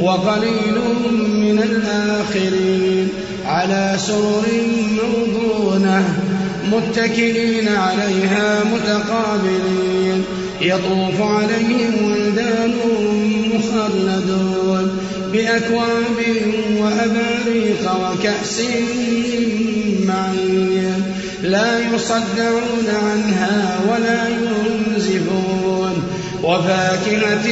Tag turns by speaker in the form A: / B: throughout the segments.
A: وقليل من الآخرين على سرر موضونة متكئين عليها متقابلين. يطوف عليهم ولدان مخلدون بأكواب وأباريق وكأس معين. لا يصدعون عنها ولا ينزفون وفاكهة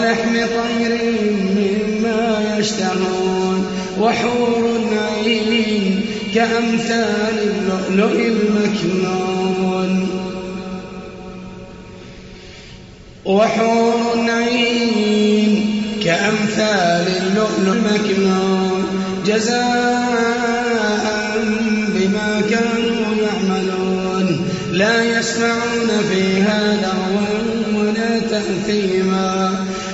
A: ولحم طير مما يشتهون وحور عين كأمثال اللؤلؤ المكنون. وحور عين كأمثال اللؤلؤ المكنون. جزاء بما كانوا يعملون. لا يسمعون فيها لغوا ولا تأثيما.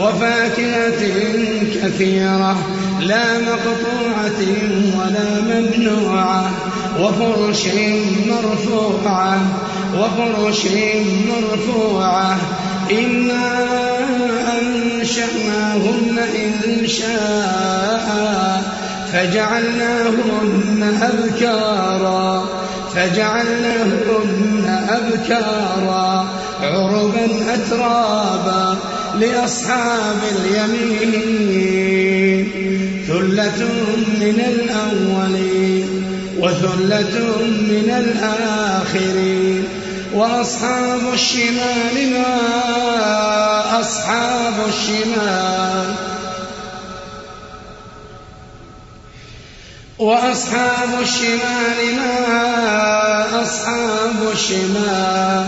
A: وفاكهة كثيرة لا مقطوعة ولا ممنوعة. وفرش مرفوعة وفرش مرفوعة. إنا أنشأناهن إن شاء فجعلناهن أبكارا. فجعلناهن أبكارا عربا أترابا. لأصحاب اليمين. ثلة من الأولين وثلة من الآخرين. وأصحاب الشمال ما أصحاب الشمال. وأصحاب الشمال ما أصحاب الشمال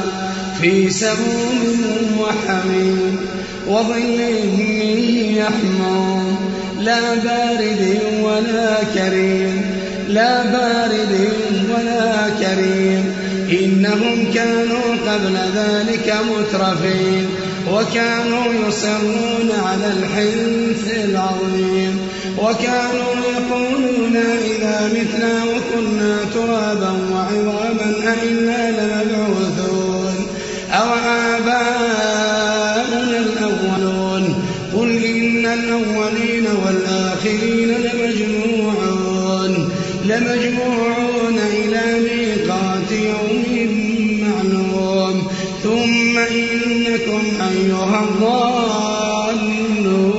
A: في سموم وحميم وظل من يحموم لا بارد ولا كريم لا بارد ولا كريم إنهم كانوا قبل ذلك مترفين وكانوا يصرون على الحنث العظيم وكانوا يقولون إذا متنا وكنا ترابا وعظاما أئنا لمبعوثون أو آباؤنا الأولون قل إن الأولين والآخرين لمجموعون لمجموعون أيها الضالون.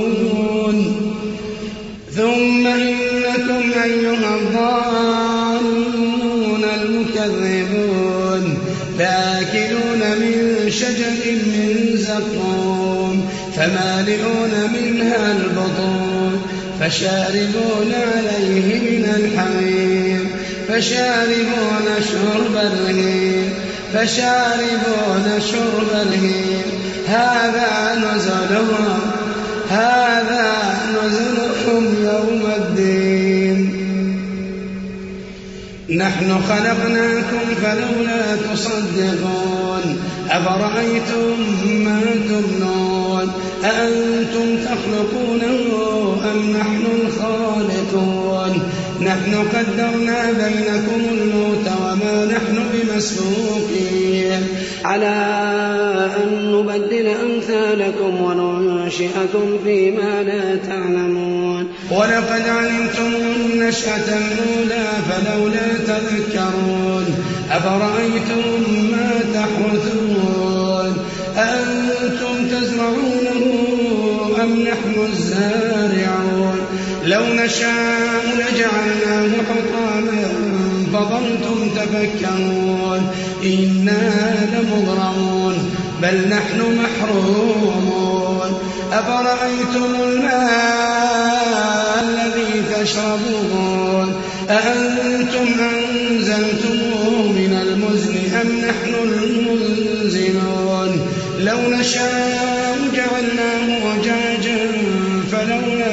A: ثم إنكم أيها الضالون المكذبون. لآكلون من شجر من زقوم فمالئون منها البطون فشاربون عليه من الحميم فشاربون شرب الهيم فشاربون شرب الهيم هذا نزلهم هذا نزلهم يوم الدين. نحن خلقناكم فلولا تصدقون أفرأيتم ما تمنون أأنتم تخلقونه أم نحن الخالقون؟ نحن قدرنا بينكم الموت وما نحن بمسبوقين.
B: على أن نبدل أمثالكم وننشئكم فيما لا تعلمون.
A: ولقد علمتم النشأة الأولى فلولا تذكرون. أفرأيتم ما تحرثون؟ أأنتم تزرعونه أم نحن الزارعون؟ لو نشاء لجعلناه حطاما فظلتم تفكرون إنا لمغرمون بل نحن محرومون أفرأيتم الماء الذي تشربون أأنتم أنزلتموه من المزن أم نحن المنزلون لو نشاء جعلناه وجاجا فلولا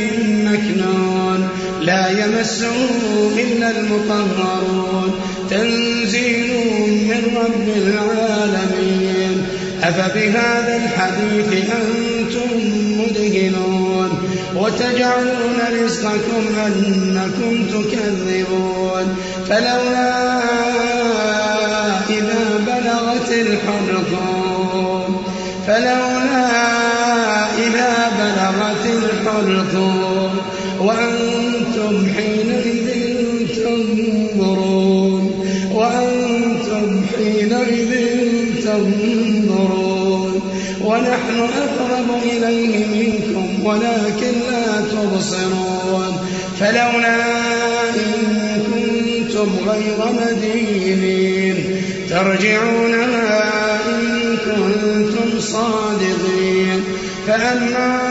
A: لا يمسه إلا المطهرون تنزيل من رب العالمين أفبهذا الحديث أنتم مدهنون وتجعلون رزقكم أنكم تكذبون فلولا إذا بلغت الحلقوم فلولا إذا بلغت الحلقوم وأنتم حينئذ تنظرون وأنتم حينئذ تنظرون. ونحن أقرب إليه منكم ولكن لا تبصرون. فلولا إن كنتم غير مدينين ترجعونها إن كنتم صادقين. فأما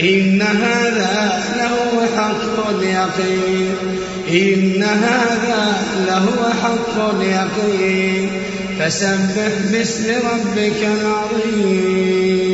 A: إن هذا لهو حق اليقين. إن هذا لهو حق اليقين. فسبح باسم ربك العظيم.